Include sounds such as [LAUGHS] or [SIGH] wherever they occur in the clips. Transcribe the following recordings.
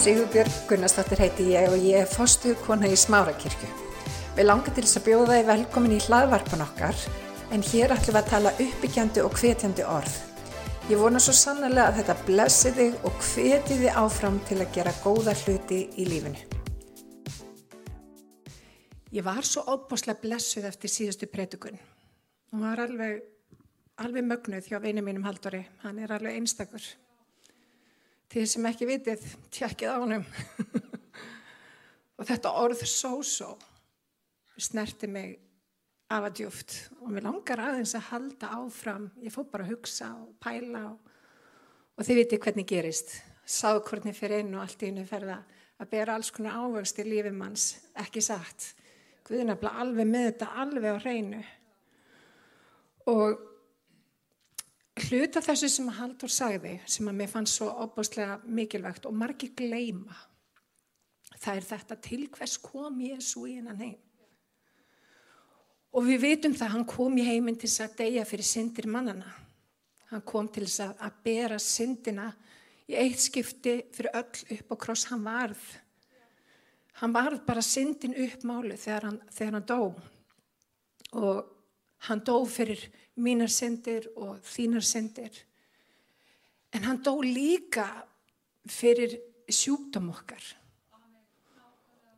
Sigurbjörg Gunnarsdóttir heiti ég og ég er fostu kona í Smárakirkju. Við langar til þess að bjóða þið velkomin í hlaðvarpan okkar en hér ætlum við að tala uppbyggjandi og hvetjandi orð. Ég vona svo sannlega að þetta blessi þig og hveti þið áfram til að gera góða hluti í lífinu. Ég var svo óbúslega blessuð eftir síðustu prétukun. Hún var alveg, alveg mögnuð hjá vini mínum Haldóri. Hann er alveg einstakur. Þið sem ekki vitið, tjekkið á honum. [LAUGHS] og þetta orð so-so snerti mig af að djúft og mér langar aðeins að halda áfram. Ég fór bara að hugsa og pæla og, og þið vitið hvernig gerist. Sáðu hvernig fyrir inn og allt í hennu ferða að bera alls konar ávöxt í lífið manns, ekki satt. Guðinabla alveg með þetta, alveg á hreinu. Og hluta þessu sem að Haldur sagði sem að mér fannst svo opbáslega mikilvægt og margir gleima það er þetta til hvers kom Jésu í hennan heim? Og við vitum það hann kom í heiminn til þess að deyja fyrir syndir mannana hann kom til þess að, að bera syndina í eitt skipti fyrir öll upp og kross. Hann varð hann varð bara syndin upp málu þegar hann, þegar hann dó. Og hann dó fyrir mínar syndir og þínar syndir. En hann dó líka fyrir sjúkdóm okkar.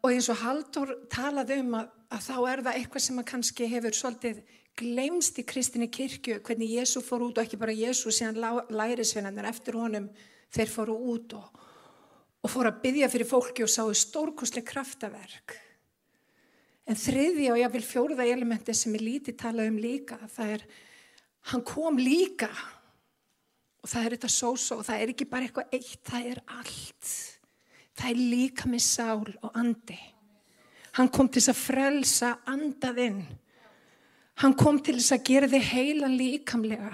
Og eins og Haldur talaði um að, að þá er það eitthvað sem kannski hefur svolítið glemst í kristinni kirkju, hvernig Jésu fór út og ekki bara Jésu síðan lærisvinnarnir eftir honum þeir fóru út og, og fóru að byggja fyrir fólki og sáu stórkoslega kraftaverk. En þriði og ég vil fjóruða elementi sem ég líti tala um líka, það er hann kom líka. Og það er þetta sósó og það er ekki bara eitthvað eitt, það er allt. Það er líka með sál og andi. Hann kom til þess að frelsa andaðinn hann kom til þess að gera þið heilan líkamlega.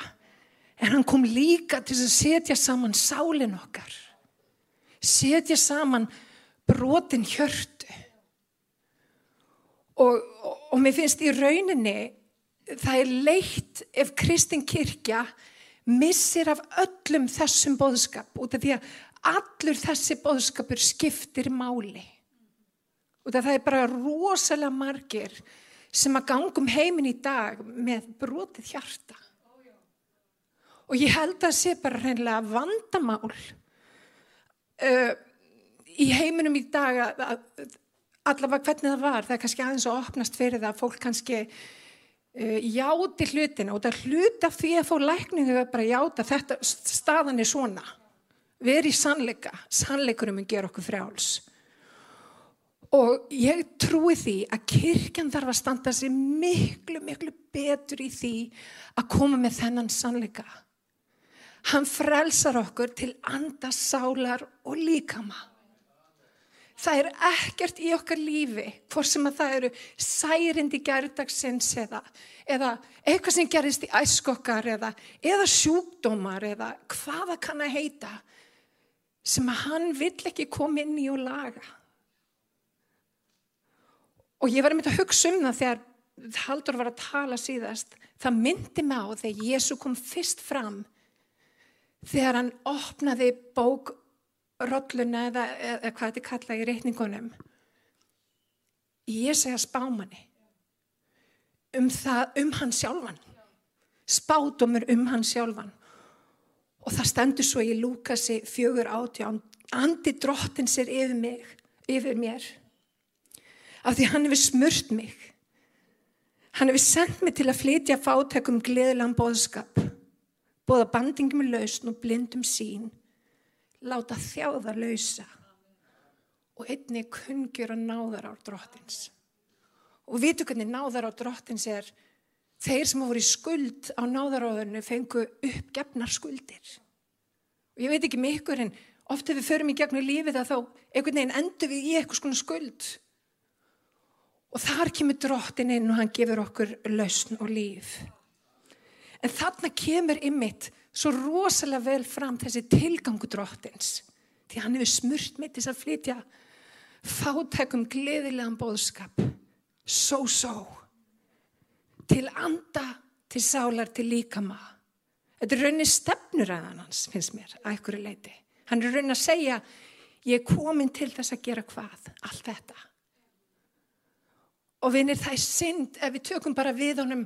En hann kom líka til þess að setja saman sálinn okkar. Setja saman brotin hjörtu og, og, og mér finnst í rauninni það er leitt ef kristin kirkja missir af öllum þessum boðskap út af því að allur þessi boðskapur skiptir máli. Af það er bara rosalega margir sem að gangum heimin í dag með brotið hjarta. Og ég held að sé bara hreinlega vandamál uh, í heiminum í dag að allavega hvernig það var. Það er kannski aðeins að opnast fyrir það að fólk kannski uh, játi hlutina. Og það hluta því að fá lækningu að bara játa þetta staðan er svona. Veri sannleika. Sannleikurum mun gera okkur frjáls. Og ég trúi því að kirkjan þarf að standa sér miklu miklu betur í því að koma með þennan sannleika. Hann frelsar okkur til andasálar og líkama Það er ekkert í okkar lífi, hvort sem að það eru særindi gerðdagsins eða, eða eitthvað sem gerist í æskokkar eða, eða sjúkdómar eða hvaða kann að heita sem að hann vill ekki koma inn í og laga. Og ég var að mynda að hugsa um það þegar Haldur var að tala síðast. Það myndi mig á þegar Jésu kom fyrst fram þegar hann opnaði bók rolluna eða, eða hvað þetta kalla í reikningunum. Ég segja spámanni um það, um hann sjálfan. Spátumur um hann sjálfan. Og það stendur svo í Lúkasi fjögur átján. Andi drottin sér yfir mig yfir mér. Af því hann hefur smurt mig. Hann hefur sendt mig til að flytja fátökum gleðilegan boðskap. Bóða bandingum lausn og blindum sín láta þjáða lausa og einni kungjur að náðar á drottins. Og vitu hvernig náðar á drottins er þeir sem voru í skuld á náðaráðurnu fengu uppgefnar skuldir. Og ég veit ekki með ykkur en oft ef við förum í gegnum lífið að þá einhvern veginn endur við í eitthvað svona skuld. Og þar kemur drottin inn og hann gefur okkur lausn og líf. En þarna kemur ymmit svo rosalega vel fram þessi tilgangu drottins því hann hefur smurt mitt þess að flytja fátækum gleðilegan bóðskap so so til anda, til sálar, til líkama þetta er raunin stefnur að hans finnst mér að ykkur er leiti hann er raunin að segja Ég er komin til þess að gera hvað? Allt þetta. Og vinir það er synd ef við tökum bara við honum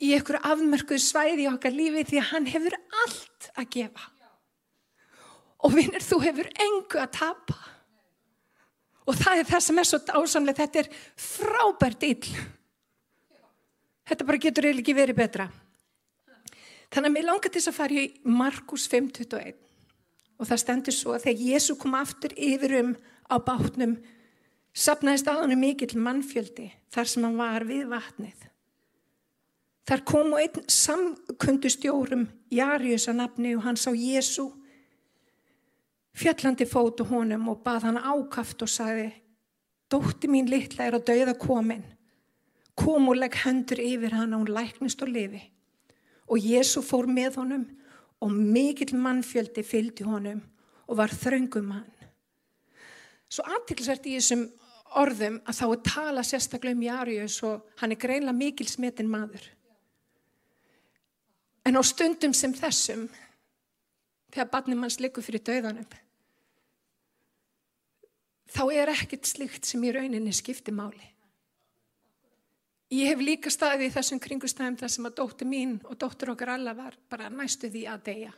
í einhverju afmörkuðu svæði í okkar lífi því að hann hefur allt að gefa. Og vinir þú hefur engu að tapa. Og það er það sem er svo dásamlega, þetta er frábært ill. Þetta bara getur eiginlega ekki verið betra. Þannig að mér langar til þess að fara í Markus 5.21 og það stendur svo að þegar Jésu kom aftur yfir um á bátnum sapnaðist á hann mikill mannfjöldi þar sem hann var við vatnið. Þar kom og einn samkundustjórum Jarius að nafni og hann sá Jésu fjallandi fótu honum og bað hann ákaft og sagði Dótti mín litla er að dauða komin. Kom og legg hendur yfir hann og hún læknist og lifi. Og Jésu fór með honum og mikill mannfjöldi fylgdi honum og var þröngum hann. Svo aðtilsvert í þessum orðum að þá er tala sérstaklega um Jarius og hann er greinlega mikil smetin maður. En á stundum sem þessum, þegar barnum hans likur fyrir döðanum, þá er ekkert slikt sem í rauninni skiptir máli. Ég hef líka staðið í þessum kringustæðum þar sem að dóttur mín og dóttur okkar alla var bara næstu því að deyja.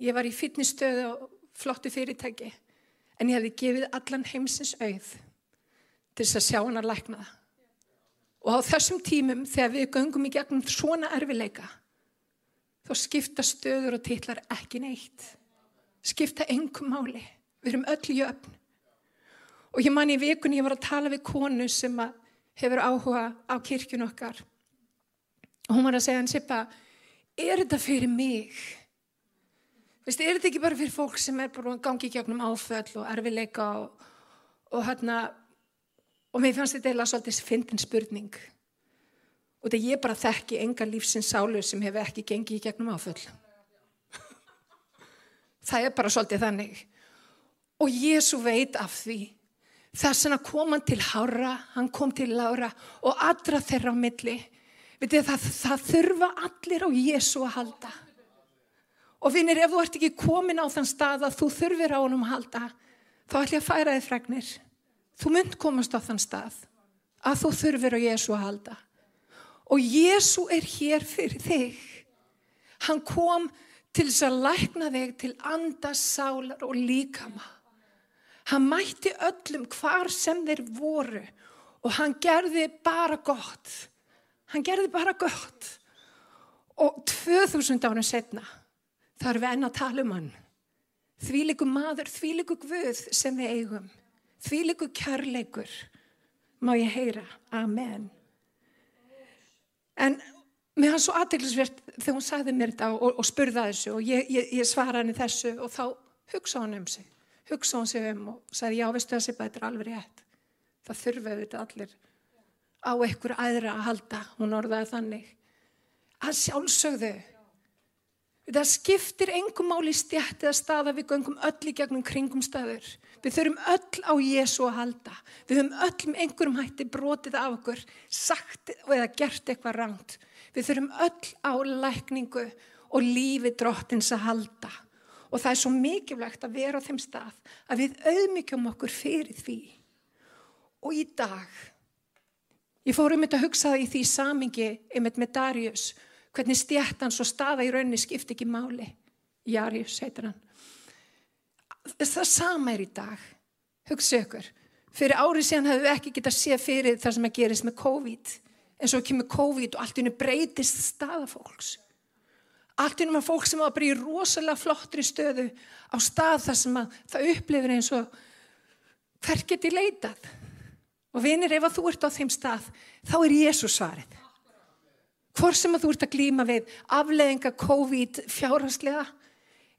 Ég var í fitnessstöðu og flottu fyrirtæki en ég hefði gefið allan heimsins auð til þess að sjá hann að lækna það. Og á þessum tímum þegar við göngum í gegnum svona erfileika þá skipta stöður og titlar ekki neitt. Skipta engum máli. Við erum öll jöfn. Og ég man í vikunni, ég var að tala við konu sem hefur áhuga á kirkjun okkar. Og hún var að segja hann, Sippa, er þetta fyrir mig? Vist, er þetta ekki bara fyrir fólk sem er bara gangið gegnum áföll og erfileika og, og hérna, og mér fannst þetta eða svolítið fyndin spurning. Og þetta ég bara þekki enga lífsins sálu sem hefur ekki gengið í gegnum áföll. Það er bara svolítið þannig. Og Jésu veit af því. Þess að kom hann til Hára, hann kom til Lára og allra þeirra á milli. Vitið það, það þurfa allir á Jésu að halda. Og finnir, ef þú ert ekki komin á þann stað að þú þurfir á honum að halda, þá ætlum ég að færa þið fregnir. Þú mynd komast á þann stað að þú þurfir á Jésu að halda. Og Jésu er hér fyrir þig. Hann kom til þess að lækna þig til andas, sálar og líkama. Hann mætti öllum hvar sem þeir voru og hann gerði bara gott. Hann gerði bara gott. Og 2000 ánum setna þarf við enn að tala um hann. Því líku maður, því líku guð sem við eigum. Því líku kærleikur. Má ég heyra. Amen. En mér hann svo aðteglisvert þegar hún sagði mér þetta og, og spurða þessu og ég, ég, ég svara henni þessu og þá hugsa hann um sig. Hugsa hann sig um og sagði já, veistu þetta er alveg rétt. Það þurfaði þetta allir á einhver aðra að halda. Hún orðaði þannig. Að sjálfsögðu. Það skiptir engum máli stjætt eða staða við göngum öll í gegnum kringum staður. Við þurfum öll á Jésu að halda. Við höfum öll með einhverjum hætti brotið af okkur, sagt eða gert eitthvað rangt. Við þurfum öll á lækningu og lífi drottins að halda. Og það er svo mikilvægt að vera á þeim stað að við auðmyggjum okkur fyrir því. Og í dag, ég fór um þetta að hugsa það í því samingi einmitt með Darius, hvernig stjættans og staða í rauninni skipti ekki máli. Jarius heitir hann. Það sama er í dag. Hugsa ykkur. Fyrir árið síðan hefðu við ekki getað séð fyrir það sem að gerist með COVID. En svo kemur COVID og allt í hennu breytist staða fólks. Allt í hennu var fólk sem var bara í rosalega flottri stöðu á stað þar sem að það upplifir eins og hver geti leitað. Og vinir, ef að þú ert á þeim stað, þá er Jésús svarið. Hvor sem að þú ert að glýma við afleðinga COVID fjárhanslega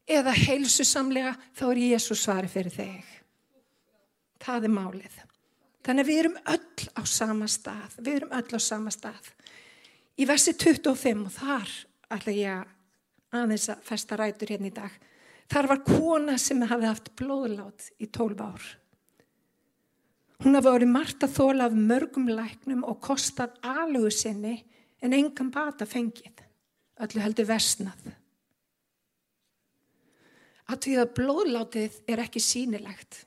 eða heilsusamlega, þá er Jésús svarið fyrir þig. Það er málið. Þannig að við erum öll á sama stað. Við erum öll á sama stað. Í versi 25 og þar ætla ég aðeins að festa rætur hérna í dag. Þar var kona sem hafi haft blóðlát í 12 ár. Hún hafi verið margt að þóla af mörgum læknum og kostað alugu sinni en engan bata fengið. Öllu heldur versnað. að því að blóðlátið er ekki sínilegt.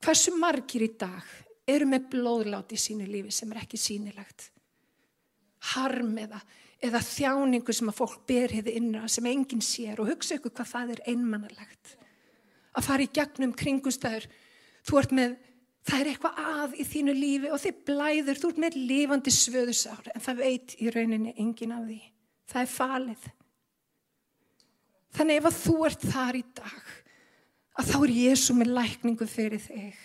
Hversu margir í dag eru með blóðláti í sínu lífi sem er ekki sínilegt? Harm eða, eða þjáningu sem að fólk ber hefði innra sem enginn sér og hugsa ykkur hvað það er einmannalegt. Að fara í gegnum kringustæður, þú ert með, það er eitthvað að í þínu lífi og þið blæður, þú ert með lifandi svöðusár en það veit í rauninni enginn af því. Það er falið. Þannig ef að þú ert þar í dag, að þá er Jésu með lækningu fyrir þig.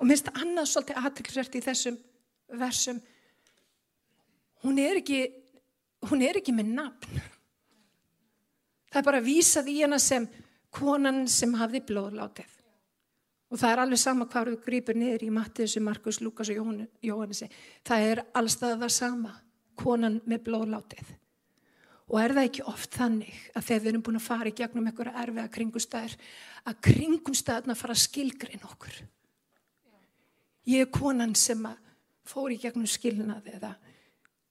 Og minnst annað svolítið aðtilsvert í þessum versum, hún er ekki, hún er ekki með nafn. Það er bara vísað í hana sem konan sem hafði blóðlátið. Og það er alveg sama hvað þú grýpur niður í Mattiðsu, Markus, Lukas og Jóhannesi. Það er allstað það sama, konan með blóðlátið. Og er það ekki oft þannig að þegar við erum búin að fara í gegnum einhverja erfiða kringumstæðir, að kringumstæðina fara að skilgreina okkur. Ég er konan sem fór í gegnum skilnað eða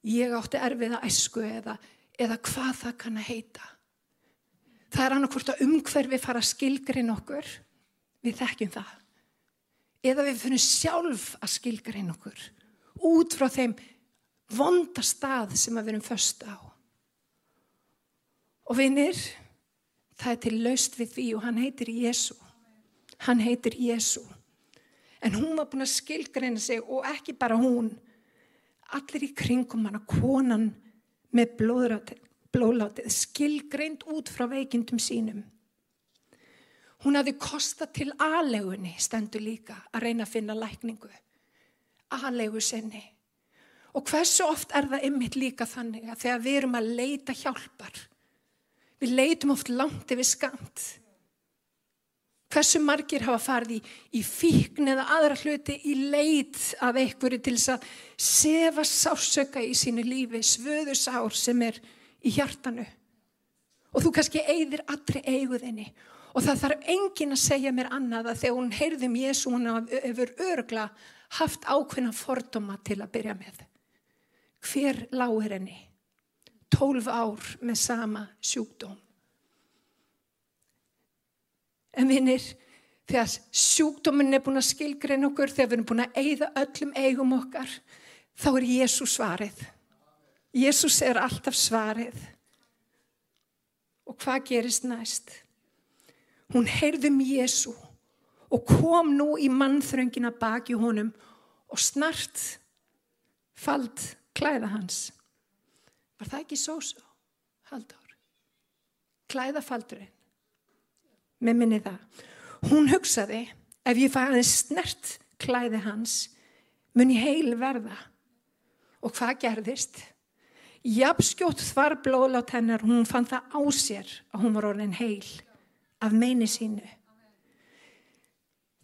ég átti erfiða æsku eða, eða hvað það kann að heita. Það er annarkvort að umhverfi fara að skilgreina okkur við þekkjum það. Eða við finnum sjálf að skilgreina okkur út frá þeim vonda stað sem við erum först á. Og vinnir, það er til laust við því og hann heitir Jésu. Hann heitir Jésu. En hún var búin að skilgreina sig og ekki bara hún. Allir í kringum hann að konan með blóðlátið skilgreind út frá veikindum sínum. Hún hafði kostað til aðlegunni stendur líka að reyna að finna lækningu. Aðlegu senni. Og hversu oft er það ymmit líka þannig að þegar við erum að leita hjálpar, við leitum oft langt yfir skamt. Hversu margir hafa farið í, í fíkn eða aðra hluti í leit af einhverju til þess að sefa sásöka í sínu lífi, svöðu sár sem er í hjartanu. Og þú kannski eigðir allri eiguðinni og það þarf engin að segja mér annað að þegar hún heyrðum um Jésu hún hefur örgla haft ákveðna fordóma til að byrja með. Hver lágur henni? Tólf ár með sama sjúkdóm. En vinnir, þegar sjúkdóminn er búin að skilgreina okkur, þegar við erum búin að eigða öllum eigum okkar, þá er Jésús svarið. Jésús er alltaf svarið. Og hvað gerist næst? Hún heyrðum Jésu og kom nú í mannþröngina baki honum og snart fald klæða hans. Var það ekki svo? Haldur. Klæðafaldurinn. Með minni það. Hún hugsaði ef ég fæði snert klæði hans mun ég heil verða. Og hvað gerðist? Jafnskjótt þvar blóðlátt hennar, hún fann það á sér að hún var orðin heil af meini sínu.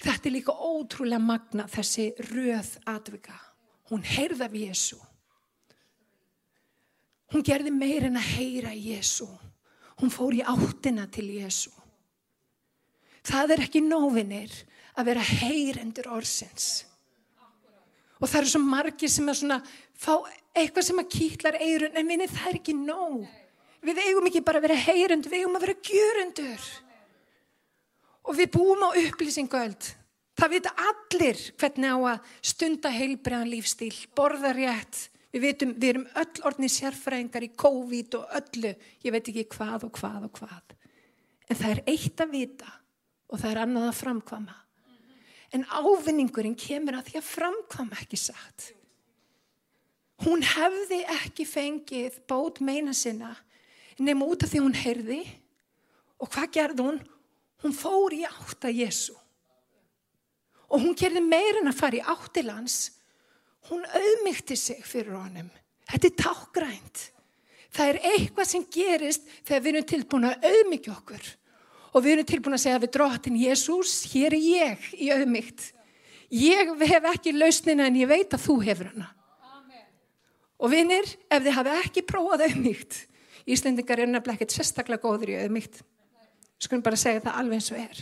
Þetta er líka ótrúlega magna þessi röð atvika. Hún heyrða af Jésu. Hún gerði meir en að heyra Jésu. Hún fór í áttina til Jésu. Það er ekki nóvinir að vera heyrendur orðsins. Og það eru svo margir sem er svona, fá eitthvað sem að kýtlar eirun, en vinni það er ekki nóg. Við eigum ekki bara að vera heyrendur, við eigum að vera gjörendur. Og við búum á upplýsingöld. Það vita allir hvernig á að stunda heilbreðan lífstíl, borða rétt. Við veitum, við erum öll orðni sérfræðingar í COVID og öllu. Ég veit ekki hvað og hvað og hvað. En það er eitt að vita og það er annað að framkvama. En ávinningurinn kemur að því að framkvama ekki sagt. Hún hefði ekki fengið bót meina sinna nema út af því hún heyrði og hvað gerði hún? Hún fór í átt að Jésu. Og hún gerði meirinn að fara í áttilans. Hún auðmygti sig fyrir honum. Þetta er tákgrænt. Það er eitthvað sem gerist þegar við erum tilbúin að auðmyggja okkur. Og við erum tilbúin að segja við dróttin Jésús, hér er ég í auðmygt. Ég hef ekki lausnina en ég veit að þú hefur hana. Amen. Og vinnir, ef þið hafi ekki prófað auðmygt, Íslendingar er nefnilega ekkert sérstaklega góður í auðmygt skulum bara segja það alveg eins og er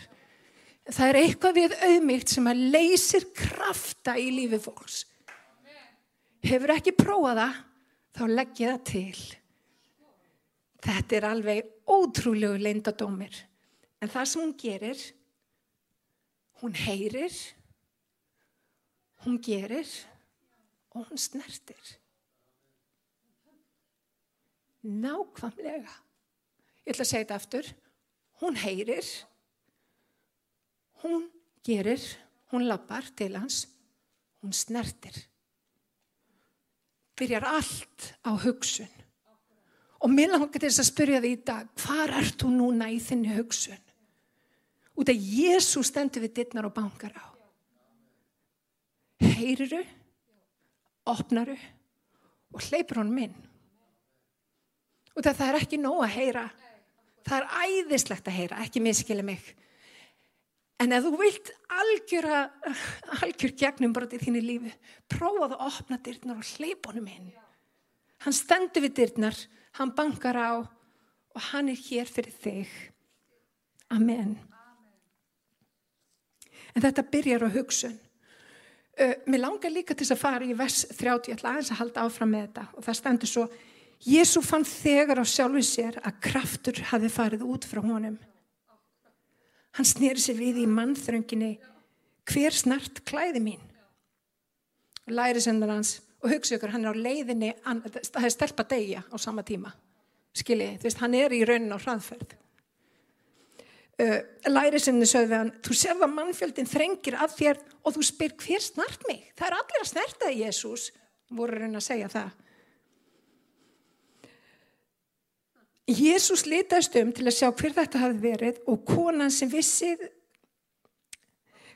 það er eitthvað við auðmygt sem að leysir krafta í lífi fólks Hefur ekki prófað það, þá legg ég það til. Þetta er alveg ótrúlegu leindadómir. En það sem hún gerir, hún heyrir, hún gerir og hún snertir. Nákvæmlega. Ég ætla að segja þetta aftur. Hún heyrir, hún gerir, hún lappar til hans, hún snertir. Byrjar allt á hugsun. Og mér langar þess að spyrja þið í dag, hvað ert þú núna í þinni hugsun? Út af Jésu stendur við dittnar og bankar á. Heyriru, opnaru og hleypur honum inn. Út af það er ekki nóg að heyra. Það er æðislegt að heyra, ekki miskili mig. En ef þú vilt algjöra, algjör gegnum bara til þínu lífi, prófaðu að opna dyrnar og hleypa honum inn. Hann stendur við dyrnar hann bankar á og hann er hér fyrir þig. Amen. En þetta byrjar á hugsun. Uh, mér langar líka til að fara í vers 30, ég ætla aðeins að halda áfram með þetta og það stendur svo, Jésu fann þegar á sjálfu sér að kraftur hafi farið út frá honum. Hann snýri sér við í mannþrönginni, hver snart klæði mín? Lærisennur hans og hugsa ykkur, hann er á leiðinni, það er stelpa degja á sama tíma, skiljið, þú veist, hann er í raunin á hraðferð. Uh, Lærisinni sögði hann, þú að mannfjöldin þrengir að þér og þú spyr hver snart mig? Það er allir að snerta það, Jésús, voru raun að segja það. Jésús litaðist um til að sjá hver þetta hafi verið og konan sem vissið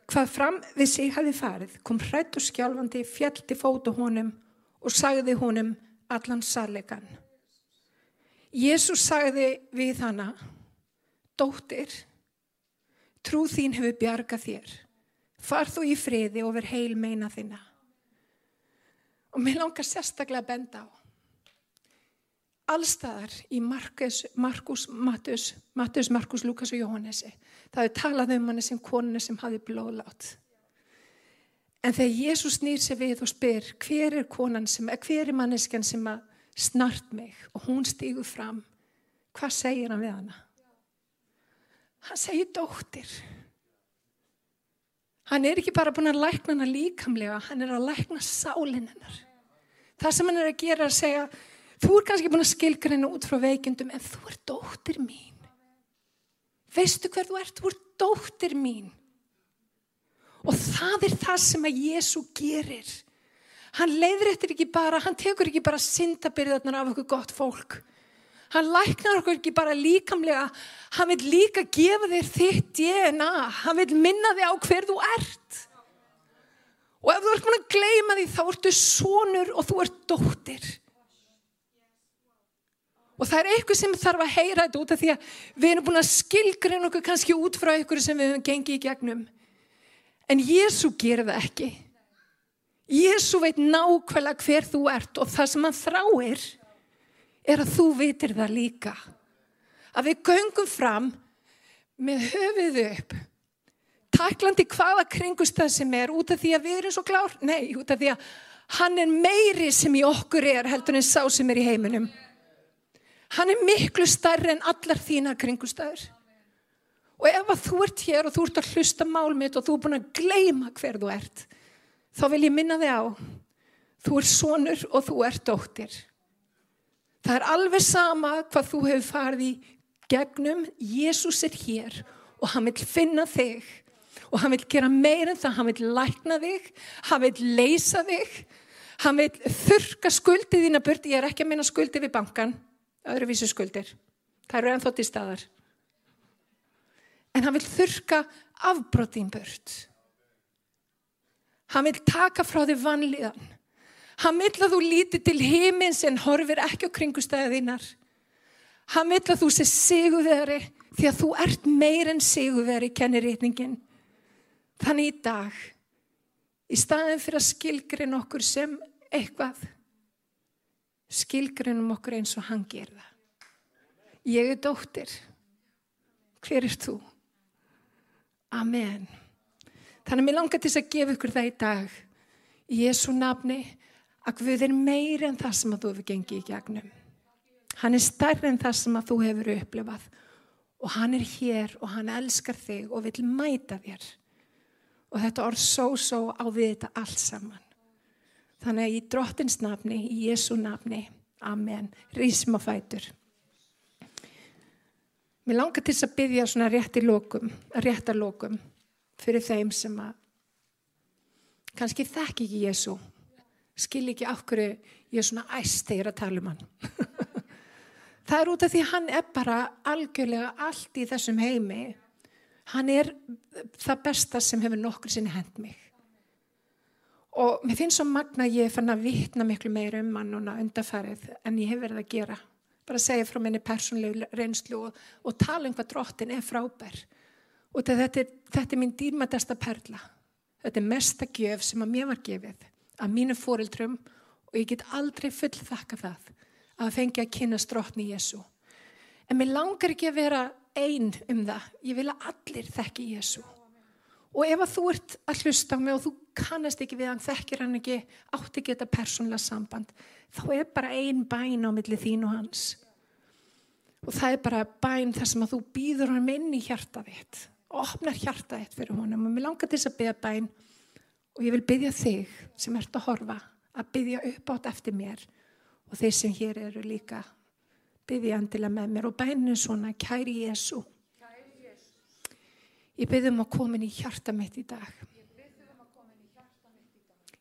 Hvað fram við sig hafi farið kom hrætt og skjálfandi fjallti fótu honum og sagði honum allan salegan. Jésús sagði við hana, Dóttir, trú þín hefur bjargað þér. Far þú í friði over heil meina þina. Og mér langar sérstaklega að benda á. Allstaðar í Markus, Markus, Mattus, Mattus, Markus, Lukas og Jóhannesi Það er talað um hann sem konu sem hafi blóðlátt. En þegar Jésús snýr sér við og spyr hver er konan sem, hver er manneskjan sem að snart mig og hún stýgur fram, hvað segir hann við hana? Hann segir dóttir. Hann er ekki bara búin að lækna hana líkamlega, hann er að lækna sálinn hennar. Það sem hann er að gera er að segja, þú er kannski búin að skilka henni út frá veikindum en þú er dóttir mín. Veistu hver þú ert? Þú ert dóttir mín. Og það er það sem að Jésu gerir. Hann leiðir eftir ekki bara, hann tekur ekki bara syndabyrðarnar af okkur gott fólk. Hann læknar okkur ekki bara líkamlega, hann vil líka gefa þér þitt DNA, hann vil minna þig á hver þú ert. Og ef þú ert mann að gleima því þá ertu sonur og þú ert dóttir. Og það er eitthvað sem þarf að heyra þetta út af því að við erum búin að skilgreina okkur kannski út frá eitthvað sem við höfum gengið í gegnum. En Jésu gerir það ekki. Jésu veit nákvæmlega hver þú ert og það sem hann þráir er að þú vitir það líka. Að við göngum fram með höfuðu upp. Taklandi hvaða kringust það sem er út af því að við erum svo klár? Nei, út af því að hann er meiri sem í okkur er heldur en sá sem er í heiminum. Hann er miklu starri en allar þína kringustæður. Og ef að þú ert hér og þú ert að hlusta málmitt og þú er búin að gleima hver þú ert, þá vil ég minna þig á, þú er sonur og þú ert dóttir. Það er alveg sama hvað þú hefur farið í gegnum, Jésús er hér og hann vil finna þig og hann vil gera meira en það, hann vil lækna þig, hann vil leysa þig, hann vil þurka skuldið þína burt, ég er ekki að minna skuldið við bankan, öðruvísu skuldir. Það eru ennþótt í staðar. En hann vil þurka afbrotin burt. Hann vil taka frá þig vanlíðan. Hann vil að þú líti til heimins en horfir ekki á kringustæðið þínar. Hann vil að þú sé siguveri því að þú ert meir en siguveri, kennir rítningin. Þannig í dag, í staðin fyrir að skilgrin okkur sem eitthvað, skilgrinum okkur eins og hann gerða. Ég er dóttir. Hver er þú? Amen. Þannig að mér langar til að gefa ykkur það í dag. Í Jésu nafni að Guð er meiri en það sem að þú hefur gengið í gegnum. Hann er stærri en það sem að þú hefur upplifað og hann er hér og hann elskar þig og vil mæta þér. Og þetta orð svo svo á við þetta allt saman. Þannig að í drottins nafni, í Jésu nafni, amen, rísum á fætur. Mér langar til að byggja svona rétt í lókum, rétt að lókum fyrir þeim sem að kannski þekk ekki Jésu, skil ekki af hverju ég er svona æst þegar að tala um hann. [LAUGHS] Það er út af því hann er bara algjörlega allt í þessum heimi. Hann er það besta sem hefur nokkur sinni hend mig. Og mér finnst svo magna að ég fann að vitna miklu meir um hann núna undarfærið en ég hef verið að gera. Bara segja frá minni persónlegu reynslu og, og tala um hvað drottin er frábær. Og þetta er, þetta er mín dýrmættasta perla. Þetta er mesta gjöf sem að mér var gefið að mínu fórildrum og ég get aldrei full þakka það að fengja að kynna strótni Jésu. En mér langar ekki að vera einn um það. Ég vil að allir þekki Jésu. Og ef að þú ert að hlusta á mig og þú kannast ekki við hann, þekkir hann ekki, átti ekki þetta persónlega samband, þá er bara einn bæn á milli þín og hans. Og það er bara bæn þar sem að þú býður hann inn í hjarta þitt og opnar hjarta þitt fyrir honum. Og mér langar til þess að byggja bæn og ég vil byggja þig sem ert að horfa að byggja upp átt eftir mér. Og þeir sem hér eru líka byggja andilega með mér og bæninu svona kæri Jésu ég byggjum að koma inn í hjarta mitt í dag.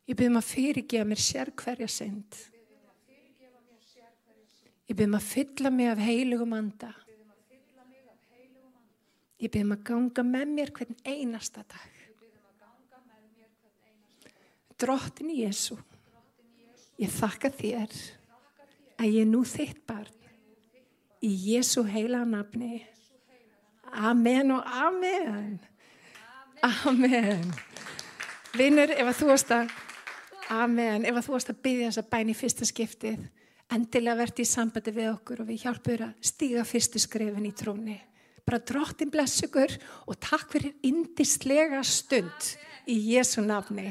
Ég byggjum að fyrirgefa mér sér hverja synd. Ég byggjum að fylla mig af heilugum anda. Ég byggjum að ganga með mér hvern einasta dag drottin Jésu ég þakka þér að ég nú þitt barn í Jésu heila nafni. Amen og amen. Amen. Vinnur, ef að þú varst að, amen, ef að þú varst að byggja þessa bæn í fyrsta skiptið, endilega verði í sambandi við okkur og við hjálpum að stíga fyrstu skrefin í tróni. Bara drottin bless ykkur og takk fyrir indislega stund í Jésu nafni.